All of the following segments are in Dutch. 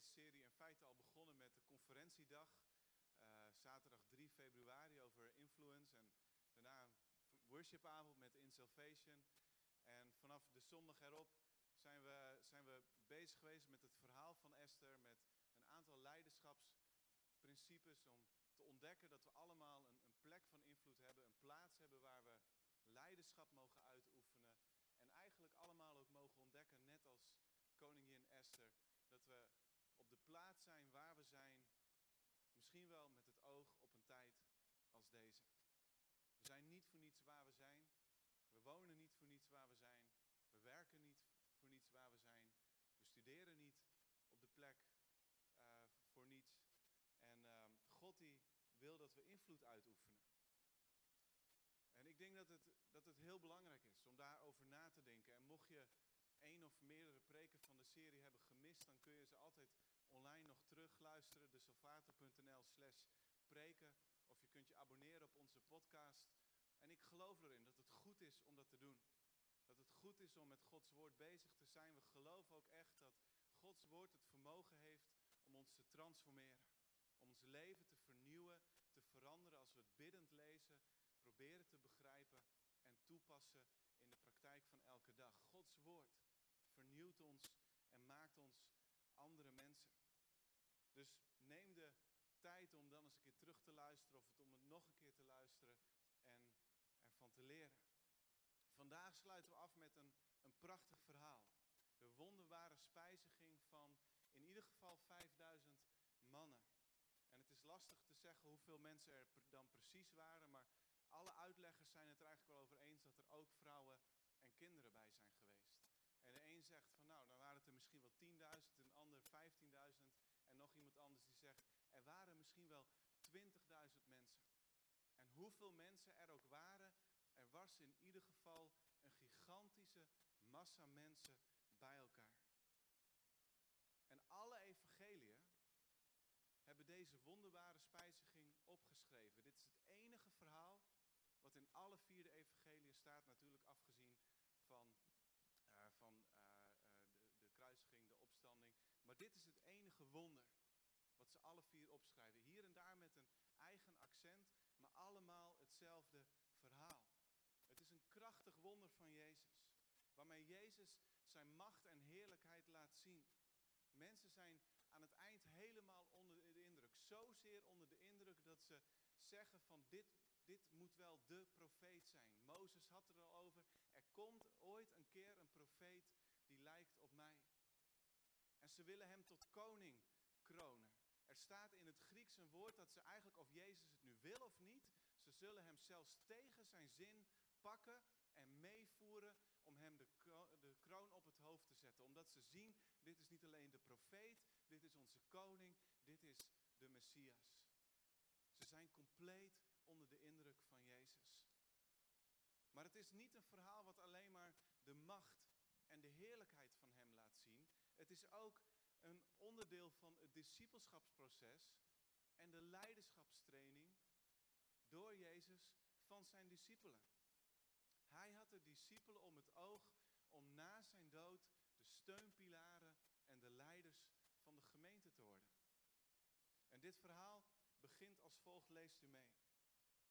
serie in feite al begonnen met de conferentiedag. Uh, zaterdag 3 februari over influence. En daarna een worshipavond met In Salvation. En vanaf de zondag erop zijn we, zijn we bezig geweest met het verhaal van Esther. Met een aantal leiderschapsprincipes om te ontdekken dat we allemaal een, een plek van invloed hebben. Een plaats hebben waar we leiderschap mogen uitoefenen. En eigenlijk allemaal ook mogen ontdekken, net als koningin Esther, dat we plaats zijn waar we zijn, misschien wel met het oog op een tijd als deze. We zijn niet voor niets waar we zijn. We wonen niet voor niets waar we zijn. We werken niet voor niets waar we zijn. We studeren niet op de plek uh, voor niets. En uh, God die wil dat we invloed uitoefenen. En ik denk dat het, dat het heel belangrijk is om daarover na te denken. En mocht je één of meerdere preken van de serie hebben gemist, dan kun je ze altijd online nog terugluisteren. De salvator.nl slash preken. Of je kunt je abonneren op onze podcast. En ik geloof erin dat het goed is om dat te doen. Dat het goed is om met Gods woord bezig te zijn. We geloven ook echt dat Gods woord het vermogen heeft om ons te transformeren. Om ons leven te vernieuwen, te veranderen als we het biddend lezen, proberen te begrijpen en toepassen in de praktijk van elke dag. Gods woord vernieuwt ons en maakt ons andere mensen. Dus neem de tijd om dan eens een keer terug te luisteren of om het nog een keer te luisteren en ervan te leren. Vandaag sluiten we af met een, een prachtig verhaal. De wonderbare spijziging van in ieder geval 5000 mannen. En het is lastig te zeggen hoeveel mensen er dan precies waren, maar alle uitleggers zijn het er eigenlijk wel over eens dat er ook vrouwen en kinderen bij zijn geweest. En de een zegt van nou, dan waren het er misschien wel 10.000, een ander 15.000 en nog iemand anders die zegt er waren misschien wel 20.000 mensen. En hoeveel mensen er ook waren, er was in ieder geval een gigantische massa mensen bij elkaar. En alle evangeliën hebben deze wonderbare spijziging opgeschreven. Dit is het enige verhaal wat in alle vier de evangeliën staat, natuurlijk afgezien van, uh, van uh, de, de kruisiging, de opstanding. Maar dit is het enige wonder ze alle vier opschrijven. Hier en daar met een eigen accent, maar allemaal hetzelfde verhaal. Het is een krachtig wonder van Jezus, waarmee Jezus zijn macht en heerlijkheid laat zien. Mensen zijn aan het eind helemaal onder de indruk. Zozeer onder de indruk dat ze zeggen van dit, dit moet wel de profeet zijn. Mozes had er al over. Er komt ooit een keer een profeet die lijkt op mij. En ze willen hem tot koning kronen. Er staat in het Grieks een woord dat ze eigenlijk, of Jezus het nu wil of niet, ze zullen hem zelfs tegen zijn zin pakken en meevoeren om hem de, de kroon op het hoofd te zetten. Omdat ze zien, dit is niet alleen de profeet, dit is onze koning, dit is de Messias. Ze zijn compleet onder de indruk van Jezus. Maar het is niet een verhaal wat alleen maar de macht en de heerlijkheid van hem laat zien. Het is ook een onderdeel van het discipelschapsproces en de leiderschapstraining door Jezus van zijn discipelen. Hij had de discipelen om het oog om na zijn dood de steunpilaren en de leiders van de gemeente te worden. En dit verhaal begint als volgt, leest u mee.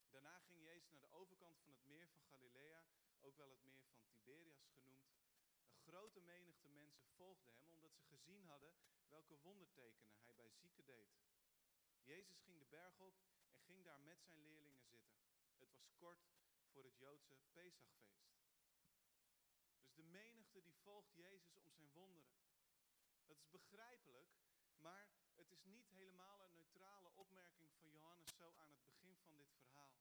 Daarna ging Jezus naar de overkant van het meer van Galilea, ook wel het meer van Tiberias genoemd. Grote menigte mensen volgden hem omdat ze gezien hadden welke wondertekenen hij bij zieken deed. Jezus ging de berg op en ging daar met zijn leerlingen zitten. Het was kort voor het Joodse Pesachfeest. Dus de menigte die volgt Jezus om zijn wonderen. Dat is begrijpelijk, maar het is niet helemaal een neutrale opmerking van Johannes zo aan het begin van dit verhaal.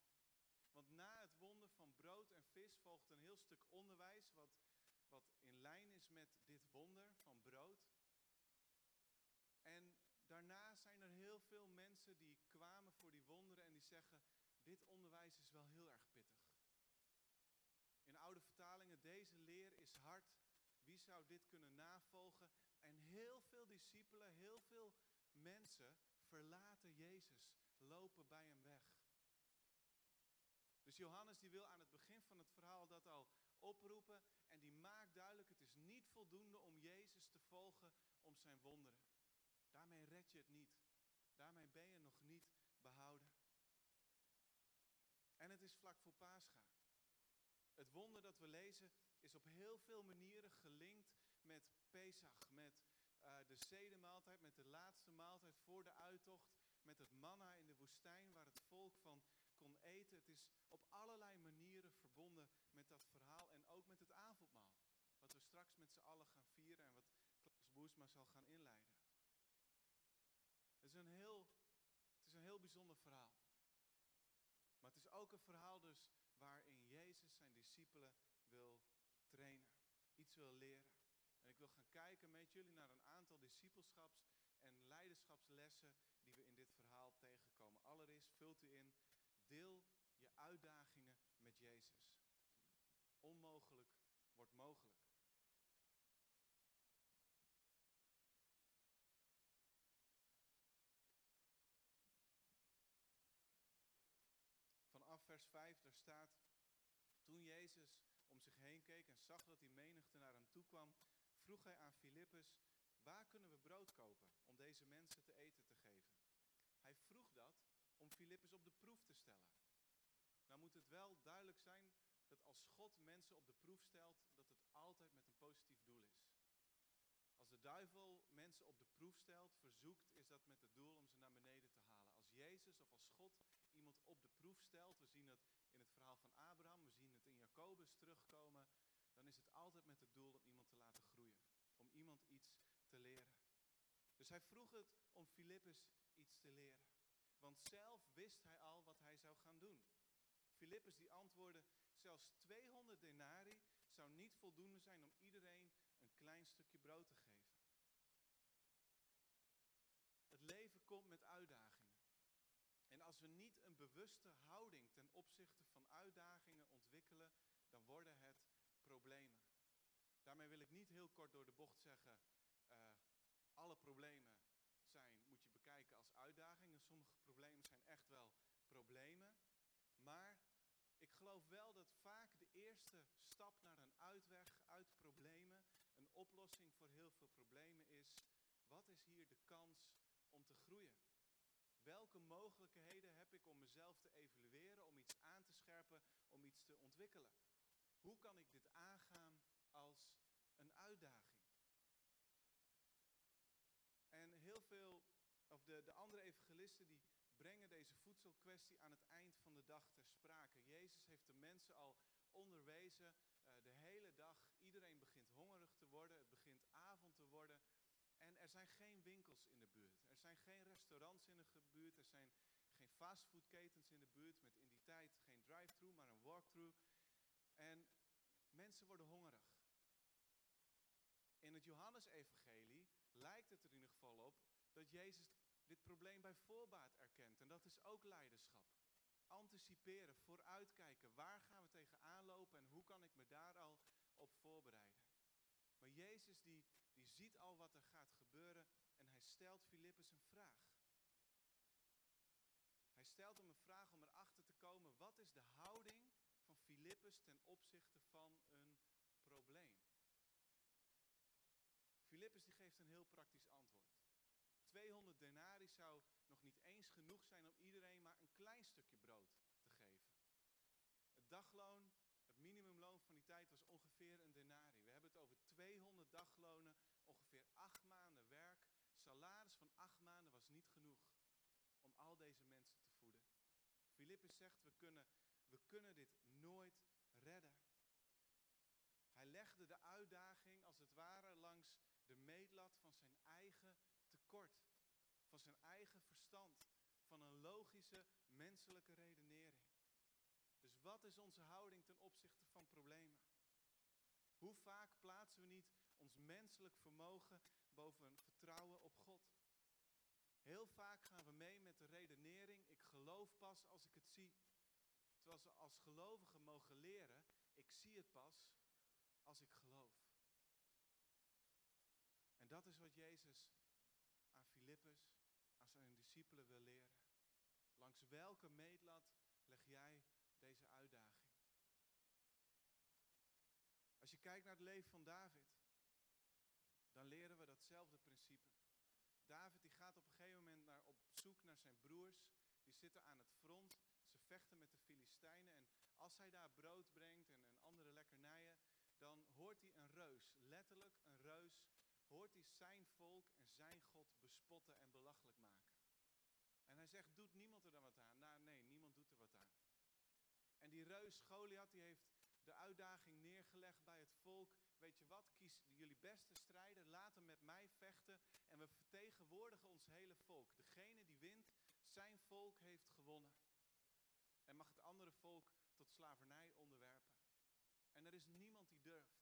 Want na het wonder van brood en vis volgt een heel stuk onderwijs wat, wat in lijn is met dit wonder van brood. En daarna zijn er heel veel mensen die kwamen voor die wonderen en die zeggen, dit onderwijs is wel heel erg pittig. In oude vertalingen, deze leer is hard. Wie zou dit kunnen navolgen? En heel veel discipelen, heel veel mensen verlaten Jezus, lopen bij hem weg. Dus Johannes die wil aan het begin van het verhaal dat al oproepen en die maakt duidelijk, het is niet voldoende om Jezus te volgen om zijn wonderen. Daarmee red je het niet. Daarmee ben je nog niet behouden. En het is vlak voor Pascha. Het wonder dat we lezen is op heel veel manieren gelinkt met Pesach, met uh, de zedemaaltijd, met de laatste maaltijd voor de uittocht, met het manna in de woestijn waar het volk van kon eten. Het is op allerlei manieren verbonden met dat verhaal en ook met het avondmaal. Wat we straks met z'n allen gaan vieren en wat Klaas Boesma zal gaan inleiden. Het is een heel, het is een heel bijzonder verhaal. Maar het is ook een verhaal dus waarin Jezus zijn discipelen wil trainen, iets wil leren. En ik wil gaan kijken met jullie naar een aantal discipelschaps- en leiderschapslessen die we in dit verhaal tegenkomen. Allereerst vult u in, deel je uitdagingen met Jezus. Onmogelijk wordt mogelijk. Vanaf vers 5, daar staat, toen Jezus om zich heen keek en zag dat die menigte naar hem toe kwam, vroeg hij aan Filippus, waar kunnen we brood kopen om deze mensen te eten te geven? Hij vroeg om Filippus op de proef te stellen. Nou moet het wel duidelijk zijn dat als God mensen op de proef stelt, dat het altijd met een positief doel is. Als de duivel mensen op de proef stelt, verzoekt, is dat met het doel om ze naar beneden te halen. Als Jezus of als God iemand op de proef stelt, we zien het in het verhaal van Abraham, we zien het in Jacobus terugkomen, dan is het altijd met het doel om iemand te laten groeien. Om iemand iets te leren. Dus hij vroeg het om Filippus iets te leren. Want zelf wist hij al wat hij zou gaan doen. Filippus die antwoordde, zelfs 200 denari zou niet voldoende zijn om iedereen een klein stukje brood te geven. Het leven komt met uitdagingen. En als we niet een bewuste houding ten opzichte van uitdagingen ontwikkelen, dan worden het problemen. Daarmee wil ik niet heel kort door de bocht zeggen, uh, alle problemen zijn, moet je bekijken als uitdagingen. Sommige problemen zijn echt wel problemen. Maar ik geloof wel dat vaak de eerste stap naar een uitweg uit problemen, een oplossing voor heel veel problemen is, wat is hier de kans om te groeien? Welke mogelijkheden heb ik om mezelf te evalueren, om iets aan te scherpen, om iets te ontwikkelen? Hoe kan ik dit aangaan als een uitdaging? En heel veel, of de, de andere evangelisten die brengen deze voedselkwestie aan het eind van de dag ter sprake. Jezus heeft de mensen al onderwezen uh, de hele dag. Iedereen begint hongerig te worden, het begint avond te worden. En er zijn geen winkels in de buurt. Er zijn geen restaurants in de buurt. Er zijn geen fastfoodketens in de buurt. Met in die tijd geen drive-thru, maar een walk-through. En mensen worden hongerig. In het Johannesevangelie lijkt het er in ieder geval op dat Jezus dit probleem bij voorbaat erkent. En dat is ook leiderschap. Anticiperen, vooruitkijken. Waar gaan we tegenaan lopen en hoe kan ik me daar al op voorbereiden? Maar Jezus die, die ziet al wat er gaat gebeuren en hij stelt Filippus een vraag. Hij stelt hem een vraag om erachter te komen, wat is de houding van Filippus ten opzichte van een probleem? Filippus die geeft een heel praktisch antwoord. 200 denari zou nog niet eens genoeg zijn om iedereen maar een klein stukje brood te geven. Het dagloon, het minimumloon van die tijd was ongeveer een denari. We hebben het over 200 daglonen, ongeveer acht maanden werk. Salaris van acht maanden was niet genoeg om al deze mensen te voeden. Filippus zegt, we kunnen, we kunnen dit nooit redden. Hij legde de uitdaging als het ware langs de meetlat van zijn eigen tekort, van zijn eigen verstand, van een logische menselijke redenering. Dus wat is onze houding ten opzichte van problemen? Hoe vaak plaatsen we niet ons menselijk vermogen boven een vertrouwen op God? Heel vaak gaan we mee met de redenering, ik geloof pas als ik het zie. Terwijl we als gelovigen mogen leren, ik zie het pas als ik geloof. En dat is wat Jezus Filippus, aan zijn discipelen wil leren. Langs welke meetlat leg jij deze uitdaging? Als je kijkt naar het leven van David, dan leren we datzelfde principe. David die gaat op een gegeven moment naar, op zoek naar zijn broers. Die zitten aan het front. Ze vechten met de Filistijnen. En als hij daar brood brengt en, en andere lekkernijen, dan hoort hij een reus, letterlijk een reus, hoort hij zijn volk en zijn God bespotten en belachelijk maken. En hij zegt, doet niemand er dan wat aan? Nou nee, niemand doet er wat aan. En die reus Goliath die heeft de uitdaging neergelegd bij het volk. Weet je wat, kies jullie beste strijder, laat hem met mij vechten. En we vertegenwoordigen ons hele volk. Degene die wint, zijn volk heeft gewonnen. En mag het andere volk tot slavernij onderwerpen. En er is niemand die durft.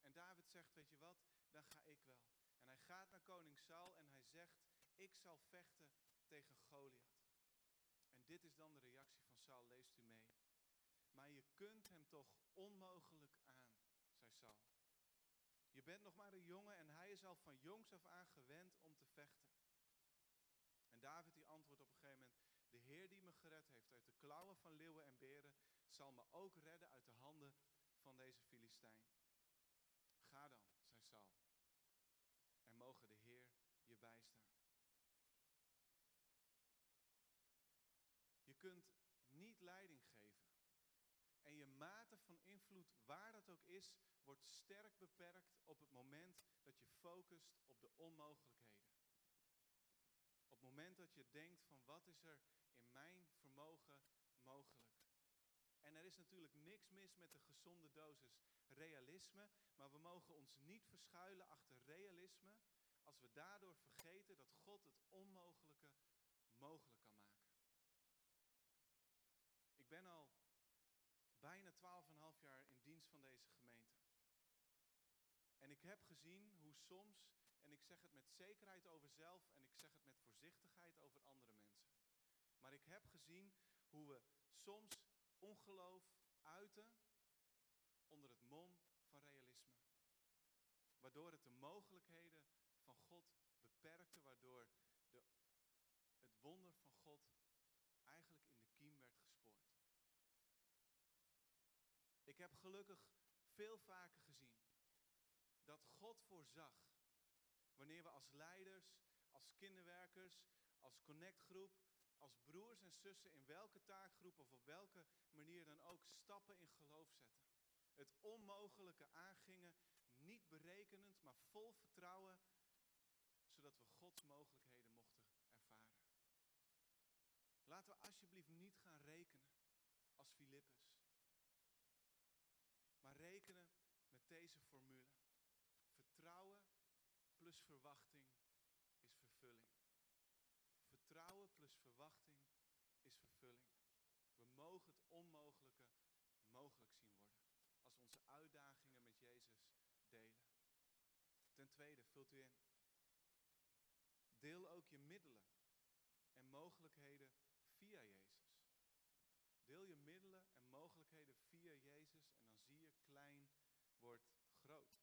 En David zegt, weet je wat, dan ga ik wel. En hij gaat naar koning Saul en hij zegt, ik zal vechten tegen Goliath. En dit is dan de reactie van Saul, leest u mee. Maar je kunt hem toch onmogelijk aan, zei Saul. Je bent nog maar een jongen en hij is al van jongs af aan gewend om te vechten. En David die antwoordt op een gegeven moment, de Heer die me gered heeft uit de klauwen van leeuwen en beren, zal me ook redden uit de handen van deze Filistijn. Ga dan, zei Saul, en mogen de Heer je bijstaan. Je kunt niet leiding geven. En je mate van invloed, waar dat ook is, wordt sterk beperkt op het moment dat je focust op de onmogelijkheden. Op het moment dat je denkt van wat is er in mijn vermogen mogelijk. En er is natuurlijk niks mis met een gezonde dosis realisme, maar we mogen ons niet verschuilen achter realisme als we daardoor vergeten dat God het onmogelijke mogelijk kan maken. Ik ben al bijna 12,5 jaar in dienst van deze gemeente. En ik heb gezien hoe soms, en ik zeg het met zekerheid over zelf en ik zeg het met voorzichtigheid over andere mensen. Maar ik heb gezien hoe we soms ongeloof uiten onder het mom van realisme. Waardoor het de mogelijkheden van God beperkte, waardoor de, het wonder van God eigenlijk in de kiem werd gespoord. Ik heb gelukkig veel vaker gezien dat God voorzag wanneer we als leiders, als kinderwerkers, als connectgroep, als broers en zussen in welke taakgroep of op welke manier dan ook stappen in geloof zetten. Het onmogelijke aangingen, niet berekenend, maar vol vertrouwen, zodat we Gods mogelijkheden mochten ervaren. Laten we alsjeblieft niet gaan rekenen als Filippus. Maar rekenen met deze formule. Vertrouwen plus verwachting is vervulling. Vertrouwen plus verwachting is vervulling. We mogen het onmogelijke mogelijk zien worden. Als we onze uitdagingen met Jezus delen. Ten tweede, vult u in. Deel ook je middelen en mogelijkheden via Jezus. Deel je middelen en mogelijkheden via Jezus en dan zie je klein wordt groot.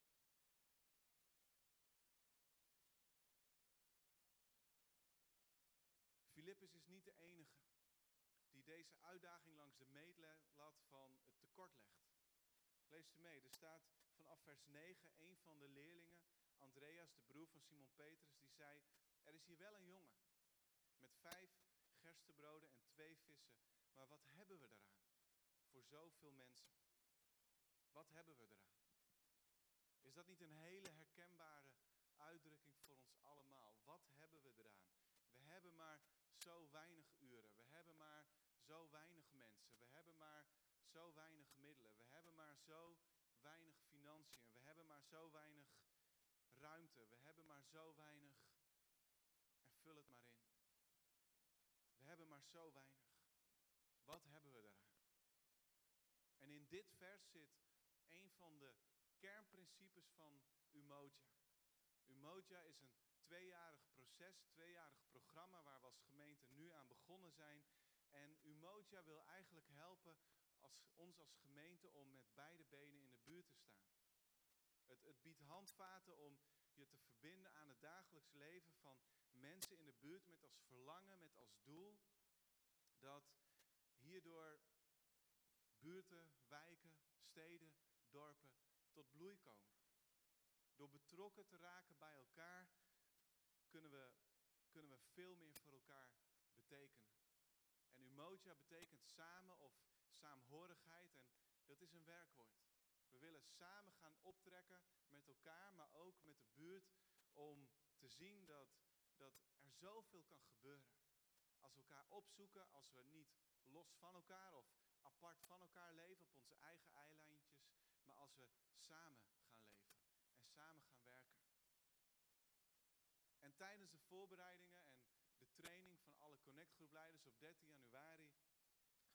Filippus is niet de enige die deze uitdaging langs de meetlat van het tekort legt. Lees u mee, er staat vanaf vers 9, een van de leerlingen, Andreas, de broer van Simon Petrus, die zei, er is hier wel een jongen met vijf gerstebroden en twee vissen, maar wat hebben we daaraan? Voor zoveel mensen. Wat hebben we eraan? Is dat niet een hele herkenbare uitdrukking voor ons allemaal? Wat hebben we eraan? We hebben maar zo weinig uren. We hebben maar zo weinig mensen. We hebben maar zo weinig middelen. We hebben maar zo weinig financiën. We hebben maar zo weinig ruimte. We hebben maar zo weinig. En vul het maar in. We hebben maar zo weinig. Wat hebben we daaraan? En in dit vers zit een van de kernprincipes van Umoja. Umoja is een tweejarig proces, tweejarig programma waar we als gemeente nu aan begonnen zijn. En Umoja wil eigenlijk helpen als, ons als gemeente om met beide benen in de buurt te staan. Het, het biedt handvaten om je te verbinden aan het dagelijks leven van mensen in de buurt met als verlangen, met als doel dat hierdoor buurten, wijken, steden, dorpen tot bloei komen. Door betrokken te raken bij elkaar kunnen we kunnen we veel meer voor elkaar betekenen. En Umoja betekent samen of saamhorigheid en dat is een werkwoord. We willen samen gaan optrekken met elkaar, maar ook met de buurt om te zien dat, dat er zoveel kan gebeuren. Als we elkaar opzoeken, als we niet los van elkaar of apart van elkaar leven op onze eigen maar als we samen gaan leven en samen gaan werken. En tijdens de voorbereidingen en de training van alle connectgroepleiders op 13 januari,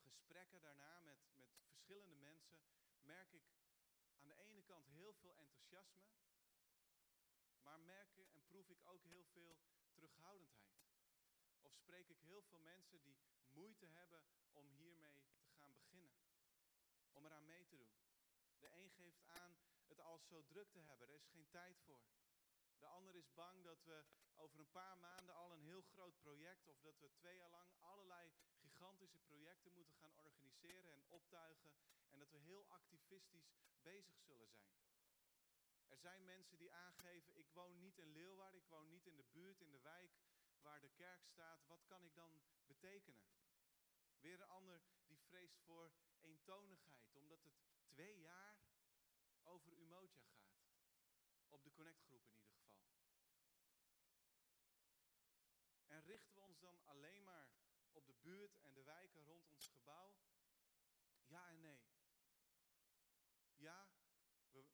gesprekken daarna met, met verschillende mensen, merk ik aan de ene kant heel veel enthousiasme, maar merk en proef ik ook heel veel terughoudendheid. Of spreek ik heel veel mensen die moeite hebben om hiermee te gaan beginnen. Om eraan mee te doen. De een geeft aan het al zo druk te hebben, er is geen tijd voor. De ander is bang dat we over een paar maanden al een heel groot project, of dat we twee jaar lang allerlei gigantische projecten moeten gaan organiseren en optuigen. En dat we heel activistisch bezig zullen zijn. Er zijn mensen die aangeven, ik woon niet in Leeuwarden, ik woon niet in de buurt, in de wijk waar de kerk staat. Wat kan ik dan betekenen? Weer een ander die vreest voor eentonigheid, omdat het twee jaar over Umoja gaat. Op de connectgroep in ieder geval. En richten we ons dan alleen maar op de buurt en de wijken rond ons gebouw? Ja en nee. Ja, we,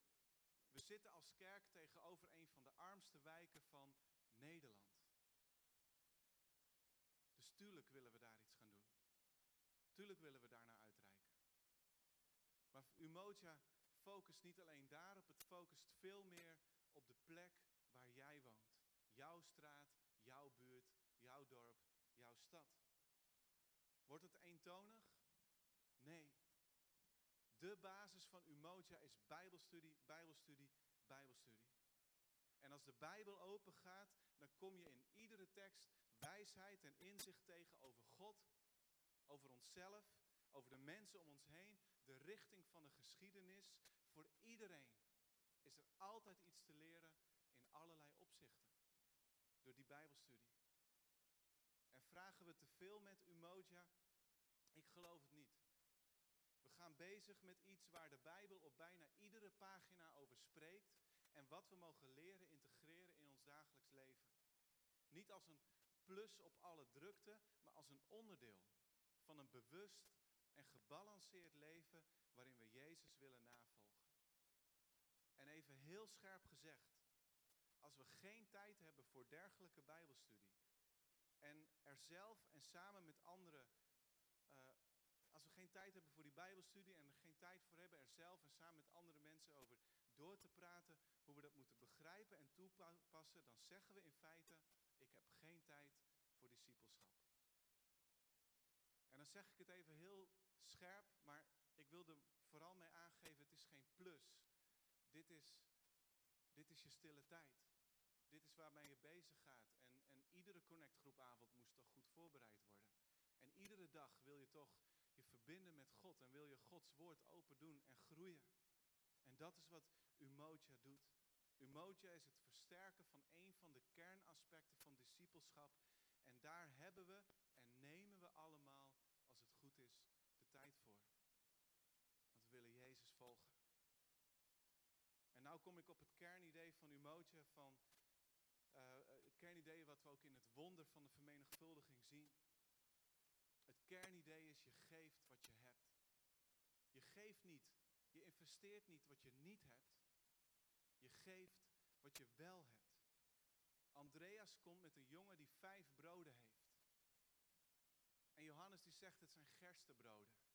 we zitten als kerk tegenover een van de armste wijken van Nederland. Dus tuurlijk willen we daar iets gaan doen. Tuurlijk willen we daarnaar uitreiken. Maar Umoja focust niet alleen daarop, het focust veel meer op de plek waar jij woont. Jouw straat, jouw buurt, jouw dorp, jouw stad. Wordt het eentonig? Nee. De basis van Umoja is Bijbelstudie, Bijbelstudie, Bijbelstudie. En als de Bijbel open gaat, dan kom je in iedere tekst wijsheid en inzicht tegen over God, over onszelf, over de mensen om ons heen, de richting van de geschiedenis. Voor iedereen is er altijd iets te leren in allerlei opzichten. Door die Bijbelstudie. En vragen we te veel met Umoja? Ik geloof het niet. We gaan bezig met iets waar de Bijbel op bijna iedere pagina over spreekt. En wat we mogen leren integreren in ons dagelijks leven. Niet als een plus op alle drukte, maar als een onderdeel van een bewust en gebalanceerd leven waarin we Jezus willen navolgen. En even heel scherp gezegd, als we geen tijd hebben voor dergelijke Bijbelstudie en er zelf en samen met anderen, uh, als we geen tijd hebben voor die Bijbelstudie en er geen tijd voor hebben er zelf en samen met andere mensen over door te praten, hoe we dat moeten begrijpen en toepassen, dan zeggen we in feite, ik heb geen tijd voor discipelschap. En dan zeg ik het even heel scherp, maar ik wil er vooral mee aangeven, het is geen plus. Dit is, dit is je stille tijd. Dit is waarmee je bezig gaat. En, en iedere connectgroepavond moest toch goed voorbereid worden. En iedere dag wil je toch je verbinden met God en wil je Gods woord open doen en groeien. En dat is wat Umoja doet. Umoja is het versterken van een van de kernaspecten van discipelschap. En daar hebben we en nemen we allemaal, als het goed is, de tijd voor. Want we willen Jezus volgen. En nou kom ik op het kernidee van Umoja, van uh, het kernidee wat we ook in het wonder van de vermenigvuldiging zien. Het kernidee is je geeft wat je hebt. Je geeft niet, je investeert niet wat je niet hebt. Je geeft wat je wel hebt. Andreas komt met een jongen die vijf broden heeft. En Johannes die zegt het zijn gerstebroden.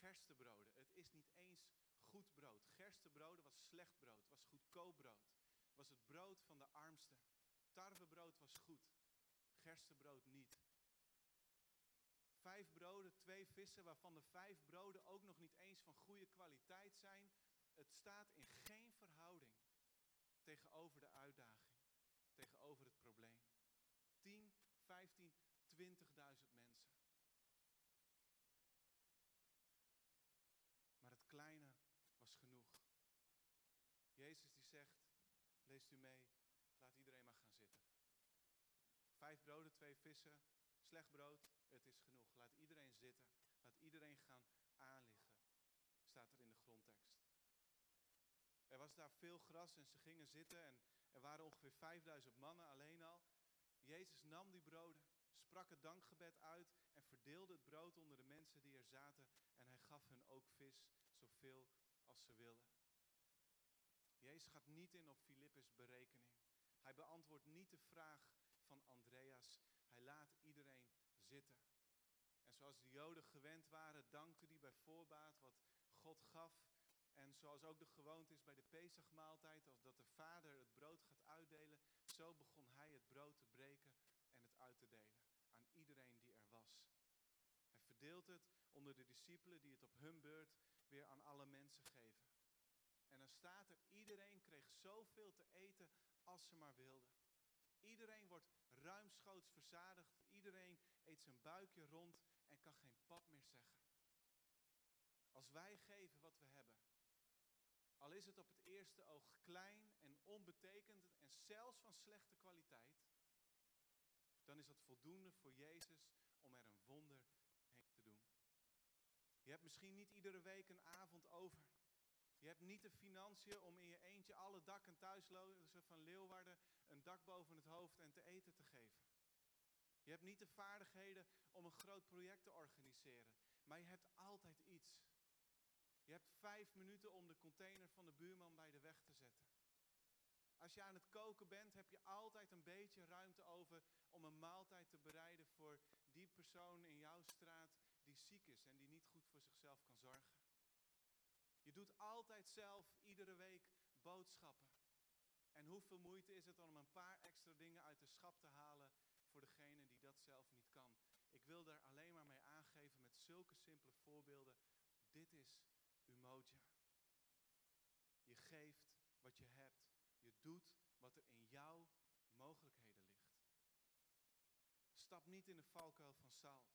Gerstebroden. Het is niet eens goed brood. Gerstebroden was slecht brood, was goedkoop brood. Was het brood van de armste. Tarwebrood was goed. Gerstebrood niet. Vijf broden, twee vissen, waarvan de vijf broden ook nog niet eens van goede kwaliteit zijn. Het staat in geen verhouding tegenover de uitdaging, tegenover het probleem. 10, 15, 20.000 mensen. Maar het kleine was genoeg. Jezus die zegt, leest u mee, laat iedereen maar gaan zitten. Vijf broden, twee vissen, slecht brood, het is genoeg. Laat iedereen zitten. Laat iedereen gaan aanliggen, staat er in de grondtekst. Er was daar veel gras en ze gingen zitten en er waren ongeveer 5000 mannen alleen al. Jezus nam die broden, sprak het dankgebed uit en verdeelde het brood onder de mensen die er zaten. En hij gaf hun ook vis, zoveel als ze wilden. Jezus gaat niet in op Filippus' berekening. Hij beantwoordt niet de vraag van Andreas. Hij laat iedereen zitten. En zoals de Joden gewend waren, dankte hij bij voorbaat wat God gaf. En zoals ook de gewoonte is bij de Pesachmaaltijd, als dat de vader het brood gaat uitdelen, zo begon hij het brood te breken en het uit te delen aan iedereen die er was. Hij verdeelt het onder de discipelen die het op hun beurt weer aan alle mensen geven. En dan staat er, iedereen kreeg zoveel te eten als ze maar wilden. Iedereen wordt ruimschoots verzadigd. Iedereen eet zijn buikje rond en kan geen pap meer zeggen. Als wij geven wat we hebben, al is het op het eerste oog klein en onbetekend en zelfs van slechte kwaliteit, dan is dat voldoende voor Jezus om er een wonder heen te doen. Je hebt misschien niet iedere week een avond over. Je hebt niet de financiën om in je eentje alle dak- en thuislozen van Leeuwarden een dak boven het hoofd en te eten te geven. Je hebt niet de vaardigheden om een groot project te organiseren, maar je hebt altijd iets. Je hebt vijf minuten om de container van de buurman bij de weg te zetten. Als je aan het koken bent, heb je altijd een beetje ruimte over om een maaltijd te bereiden voor die persoon in jouw straat die ziek is en die niet goed voor zichzelf kan zorgen. Doet altijd zelf iedere week boodschappen. En hoeveel moeite is het om een paar extra dingen uit de schap te halen voor degene die dat zelf niet kan? Ik wil daar alleen maar mee aangeven met zulke simpele voorbeelden. Dit is Umoja. Je geeft wat je hebt. Je doet wat er in jouw mogelijkheden ligt. Stap niet in de valkuil van Saul.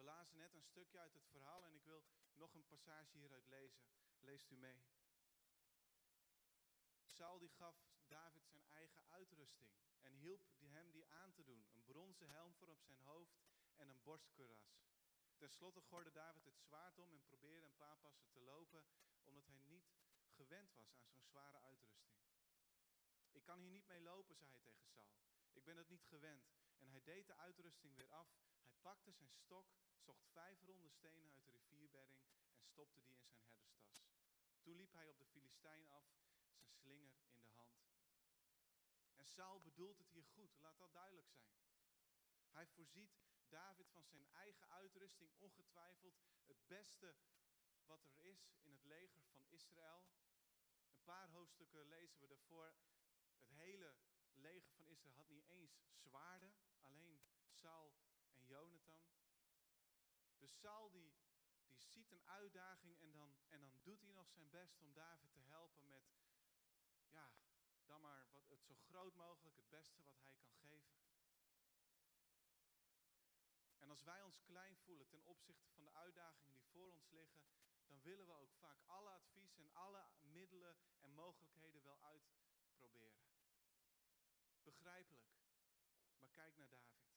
We lazen net een stukje uit het verhaal en ik wil nog een passage hieruit lezen. Leest u mee. Saul die gaf David zijn eigen uitrusting en hielp hem die aan te doen. Een bronzen helm voor op zijn hoofd en een borstkuras. Ten slotte gorde David het zwaard om en probeerde een paar passen te lopen, omdat hij niet gewend was aan zo'n zware uitrusting. Ik kan hier niet mee lopen, zei hij tegen Saul. Ik ben het niet gewend. En hij deed de uitrusting weer af. Pakte zijn stok, zocht vijf ronde stenen uit de rivierbedding en stopte die in zijn herderstas. Toen liep hij op de Filistijn af, zijn slinger in de hand. En Saul bedoelt het hier goed, laat dat duidelijk zijn. Hij voorziet David van zijn eigen uitrusting, ongetwijfeld het beste wat er is in het leger van Israël. Een paar hoofdstukken lezen we daarvoor. Het hele leger van Israël had niet eens zwaarden, alleen Saul Jonathan. Dus Saul die, die ziet een uitdaging en dan, en dan doet hij nog zijn best om David te helpen met, ja, dan maar wat, het zo groot mogelijk, het beste wat hij kan geven. En als wij ons klein voelen ten opzichte van de uitdagingen die voor ons liggen, dan willen we ook vaak alle advies en alle middelen en mogelijkheden wel uitproberen. Begrijpelijk. Maar kijk naar David.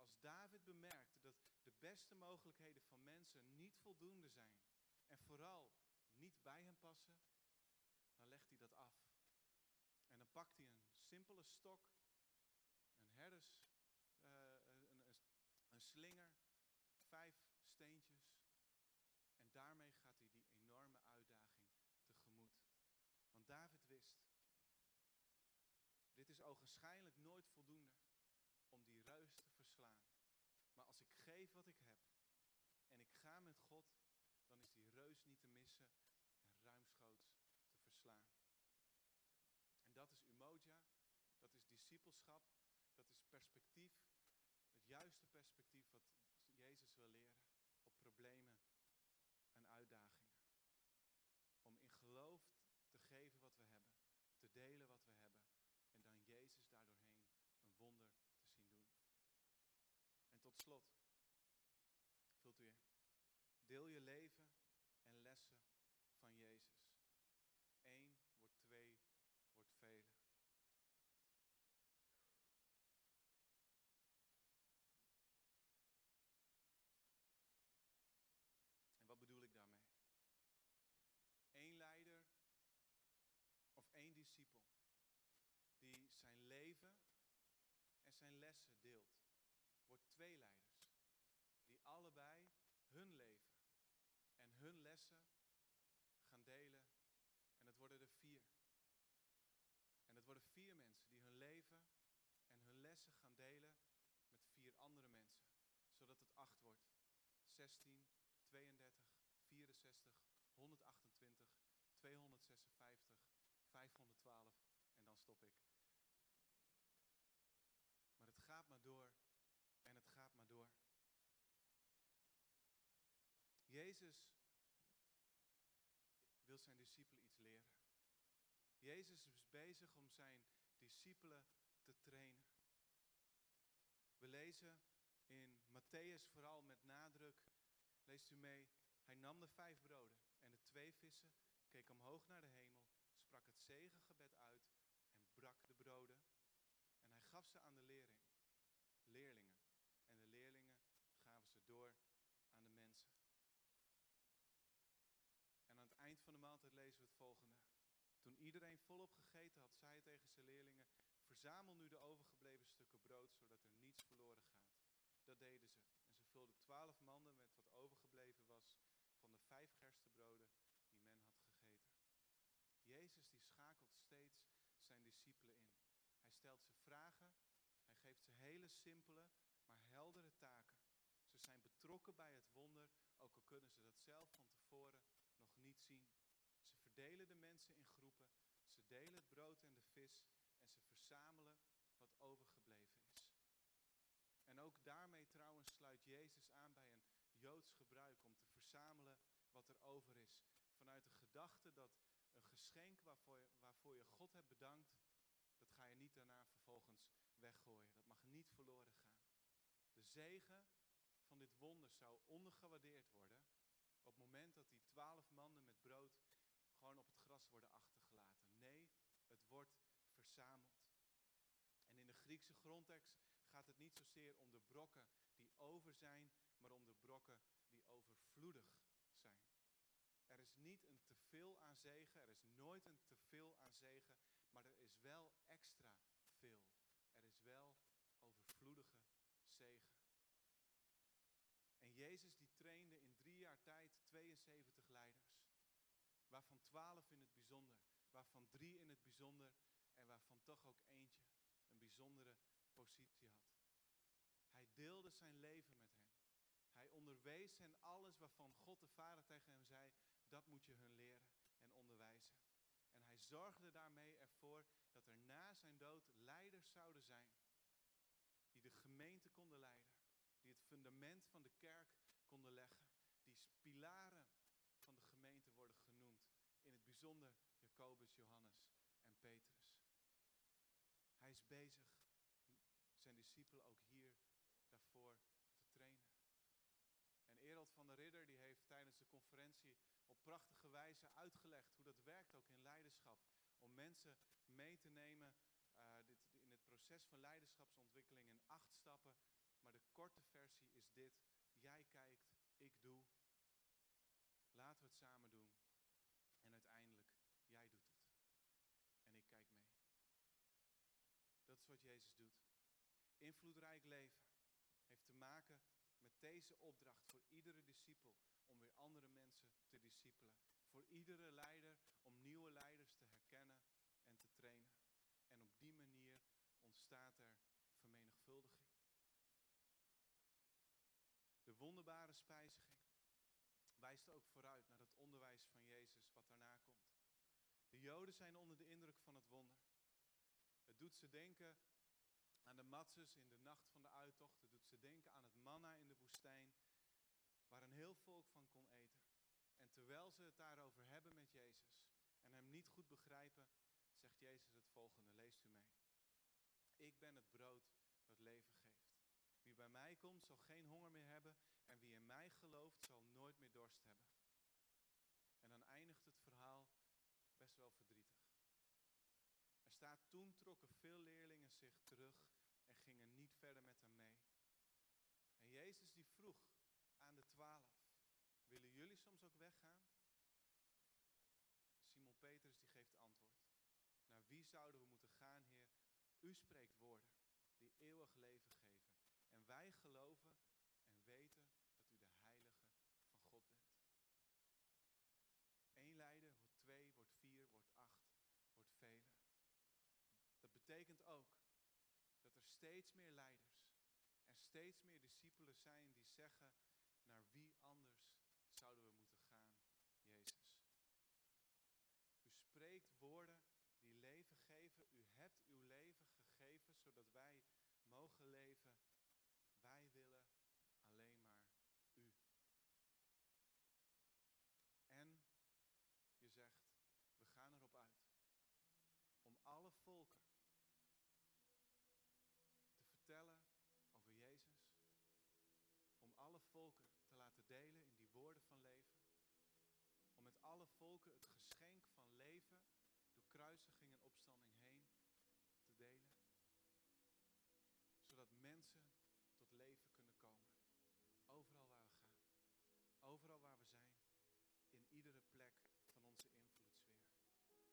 Als David bemerkt dat de beste mogelijkheden van mensen niet voldoende zijn en vooral niet bij hem passen, dan legt hij dat af. En dan pakt hij een simpele stok, een herders, uh, een, een, een slinger, vijf steentjes. En daarmee gaat hij die enorme uitdaging tegemoet. Want David wist, dit is ogenschijnlijk nooit voldoende om die reus te verslaan. Maar als ik wat ik heb en ik ga met God, dan is die reus niet te missen en ruimschoots te verslaan. En dat is umoja, dat is discipelschap, dat is perspectief, het juiste perspectief wat Jezus wil leren op problemen Deel je leven en lessen van Jezus. Eén wordt twee, wordt vele. En wat bedoel ik daarmee? Eén leider of één discipel die zijn leven en zijn lessen deelt, wordt twee leiders die allebei hun leven gaan delen. En het worden er vier. En het worden vier mensen die hun leven en hun lessen gaan delen met vier andere mensen, zodat het acht wordt. 16, 32, 64, 128, 256, 512 en dan stop ik. Maar het gaat maar door en het gaat maar door. Jezus zijn discipelen iets leren. Jezus is bezig om zijn discipelen te trainen. We lezen in Matthäus vooral met nadruk, leest u mee, hij nam de vijf broden en de twee vissen, keek omhoog naar de hemel, sprak het zegengebed uit en brak de broden. En hij gaf ze aan de leerling, leerlingen. En de leerlingen gaven ze door aan de mensen. En aan het eind van de maaltijd lezen we het volgende. Toen iedereen volop gegeten had, zei hij tegen zijn leerlingen, verzamel nu de overgebleven stukken brood, zodat er niets verloren gaat. Dat deden ze. En ze vulden twaalf manden met wat overgebleven was van de vijf gerstebroden die men had gegeten. Jezus die schakelt steeds zijn discipelen in. Hij stelt ze vragen, hij geeft ze hele simpele, maar heldere taken. Ze zijn betrokken bij het wonder, ook al kunnen ze dat zelf van tevoren nog niet zien. Ze verdelen de mensen in groepen, ze delen het brood en de vis en ze verzamelen wat overgebleven is. En ook daarmee trouwens sluit Jezus aan bij een Joods gebruik om te verzamelen wat er over is. Vanuit de gedachte dat een geschenk waarvoor je, waarvoor je God hebt bedankt, dat ga je niet daarna vervolgens weggooien. Dat mag niet verloren gaan. De zegen van dit wonder zou ondergewaardeerd worden op het moment dat die twaalf mannen met brood gewoon op het gras worden achtergelaten. Nee, het wordt verzameld. En in de Griekse grondtekst gaat het niet zozeer om de brokken die over zijn, maar om de brokken die overvloedig zijn. Er is niet een teveel aan zegen, er is nooit een teveel aan zegen, maar er is wel extra veel. Er is wel overvloedige zegen. En Jezus die trainde in drie jaar tijd 72 leiders. Waarvan 12 in het bijzonder, waarvan drie in het bijzonder en waarvan toch ook eentje een bijzondere positie had. Hij deelde zijn leven met hen. Hij onderwees hen alles waarvan God de Vader tegen hem zei, dat moet je hun leren en onderwijzen. En hij zorgde daarmee ervoor dat er na zijn dood leiders zouden zijn. Die de gemeente konden leiden. Die het fundament van de kerk konden leggen. Die pilaren van de gemeente worden genoemd. Bijzonder Jacobus, Johannes en Petrus. Hij is bezig zijn discipelen ook hier daarvoor te trainen. En Erald van der Ridder die heeft tijdens de conferentie op prachtige wijze uitgelegd hoe dat werkt ook in leiderschap. Om mensen mee te nemen uh, dit, in het proces van leiderschapsontwikkeling in acht stappen. Maar de korte versie is dit. Jij kijkt, ik doe. Laten we het samen doen. En uiteindelijk, jij doet het. En ik kijk mee. Dat is wat Jezus doet. Invloedrijk leven heeft te maken met deze opdracht voor iedere discipel om weer andere mensen te discipelen. Voor iedere leider om nieuwe leiders te herkennen en te trainen. En op die manier ontstaat er vermenigvuldiging. De wonderbare spijziging wijst ook vooruit naar het onderwijs van Jezus wat daarna komt. De Joden zijn onder de indruk van het wonder. Doet ze denken aan de matzes in de nacht van de uittocht. Het doet ze denken aan het manna in de woestijn, waar een heel volk van kon eten. En terwijl ze het daarover hebben met Jezus en hem niet goed begrijpen, zegt Jezus het volgende. Leest u mee. Ik ben het brood dat leven geeft. Wie bij mij komt zal geen honger meer hebben en wie in mij gelooft zal nooit meer dorst hebben. En dan eindigt het verhaal best wel verdrietig. Er staat, toen trokken veel leerlingen zich terug en gingen niet verder met hem mee. En Jezus die vroeg aan de twaalf, willen jullie soms ook weggaan? Simon Petrus die geeft antwoord. Naar wie zouden we moeten gaan, Heer? U spreekt woorden die eeuwig leven geven. En wij geloven en weten dat u de heilige van God bent. Eén lijden wordt twee, wordt vier, wordt acht, wordt vele. Dat betekent ook dat er steeds meer leiders en steeds meer discipelen zijn die zeggen, naar wie anders zouden we moeten gaan, Jezus? U spreekt woorden die leven geven. U hebt uw leven gegeven zodat wij mogen leven. Wij willen alleen maar u. En je zegt, we gaan erop uit om alle volken te vertellen over Jezus. Om alle volken te laten delen in die woorden van leven. Om met alle volken het geschenk van leven door kruisiging en opstanding heen te delen. Zodat mensen tot leven kunnen komen. Overal waar we gaan. Overal waar we zijn. In iedere plek van onze invloedssfeer.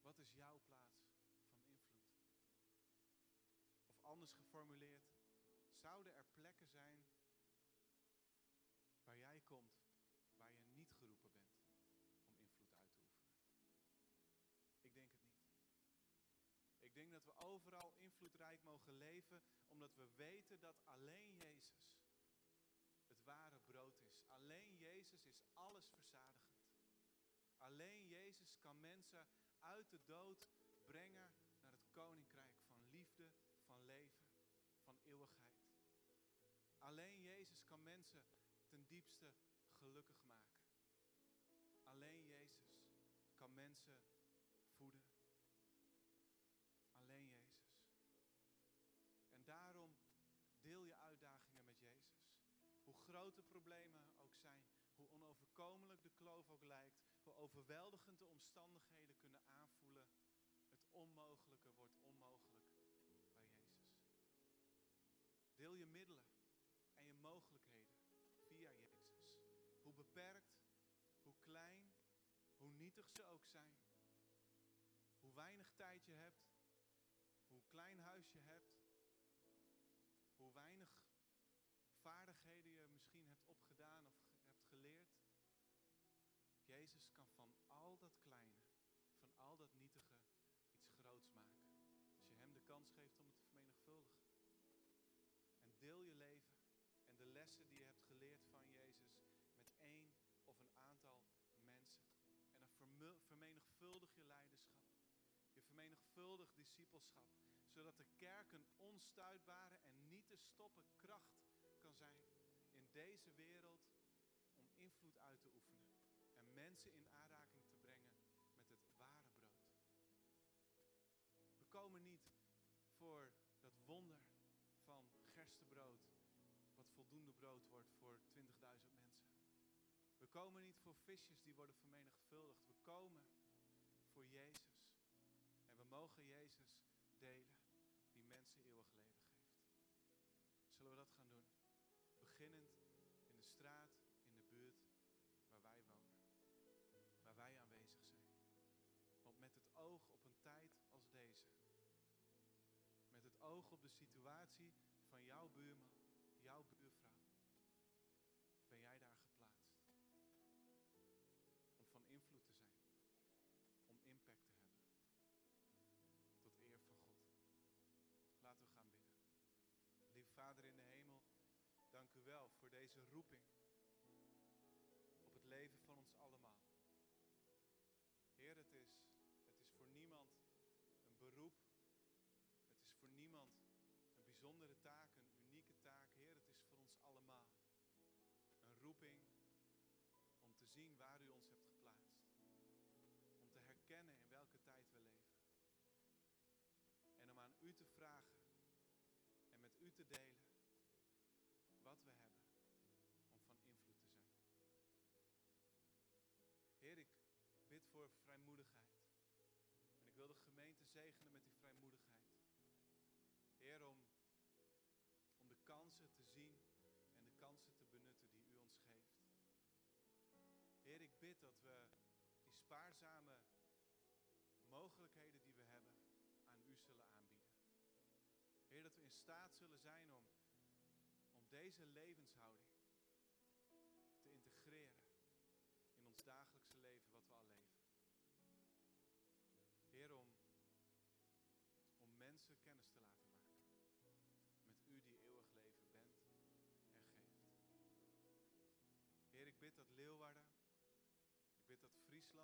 Wat is jouw plaats van invloed? Of anders geformuleerd, zouden er overal invloedrijk mogen leven, omdat we weten dat alleen Jezus het ware brood is. Alleen Jezus is alles verzadigend. Alleen Jezus kan mensen uit de dood brengen naar het koninkrijk van liefde, van leven, van eeuwigheid. Alleen Jezus kan mensen ten diepste gelukkig maken. Alleen Jezus kan mensen De problemen ook zijn, hoe onoverkomelijk de kloof ook lijkt, hoe overweldigend de omstandigheden kunnen aanvoelen, het onmogelijke wordt onmogelijk bij Jezus. Deel je middelen en je mogelijkheden via Jezus. Hoe beperkt, hoe klein, hoe nietig ze ook zijn. Hoe weinig tijd je hebt, hoe klein huis je hebt, hoe weinig vaardigheden je misschien hebt opgedaan of hebt geleerd. Jezus kan van al dat kleine, van al dat nietige iets groots maken. Als je hem de kans geeft om het te vermenigvuldigen. En deel je leven en de lessen die je hebt geleerd van Jezus met één of een aantal mensen. En dan verme- vermenigvuldig je leiderschap. Je vermenigvuldigt discipelschap. Zodat de kerk een onstuitbare en niet te stoppen kracht kan zijn deze wereld om invloed uit te oefenen. En mensen in aanraking te brengen met het ware brood. We komen niet voor dat wonder van gerstebrood, wat voldoende brood wordt voor 20.000 mensen. We komen niet voor visjes die worden vermenigvuldigd. We komen voor Jezus. En we mogen Jezus delen, die mensen eeuwig leven geeft. Zullen we dat gaan doen? Beginnend met het oog op een tijd als deze. Met het oog op de situatie van jouw buurman, jouw buurvrouw. Ben jij daar geplaatst. Om van invloed te zijn. Om impact te hebben. Tot eer van God. Laten we gaan bidden. Lieve Vader in de hemel, dank u wel voor deze roeping bijzondere taak, een unieke taak. Heer, het is voor ons allemaal een roeping om te zien waar u ons hebt geplaatst. Om te herkennen in welke tijd we leven. En om aan u te vragen en met u te delen wat we hebben om van invloed te zijn. Heer, ik bid voor vrijmoedigheid. En ik wil de gemeente zegenen met die te benutten die u ons geeft. Heer, ik bid dat we die spaarzame mogelijkheden die we hebben aan u zullen aanbieden. Heer, dat we in staat zullen zijn om, om deze levenshouding Heer,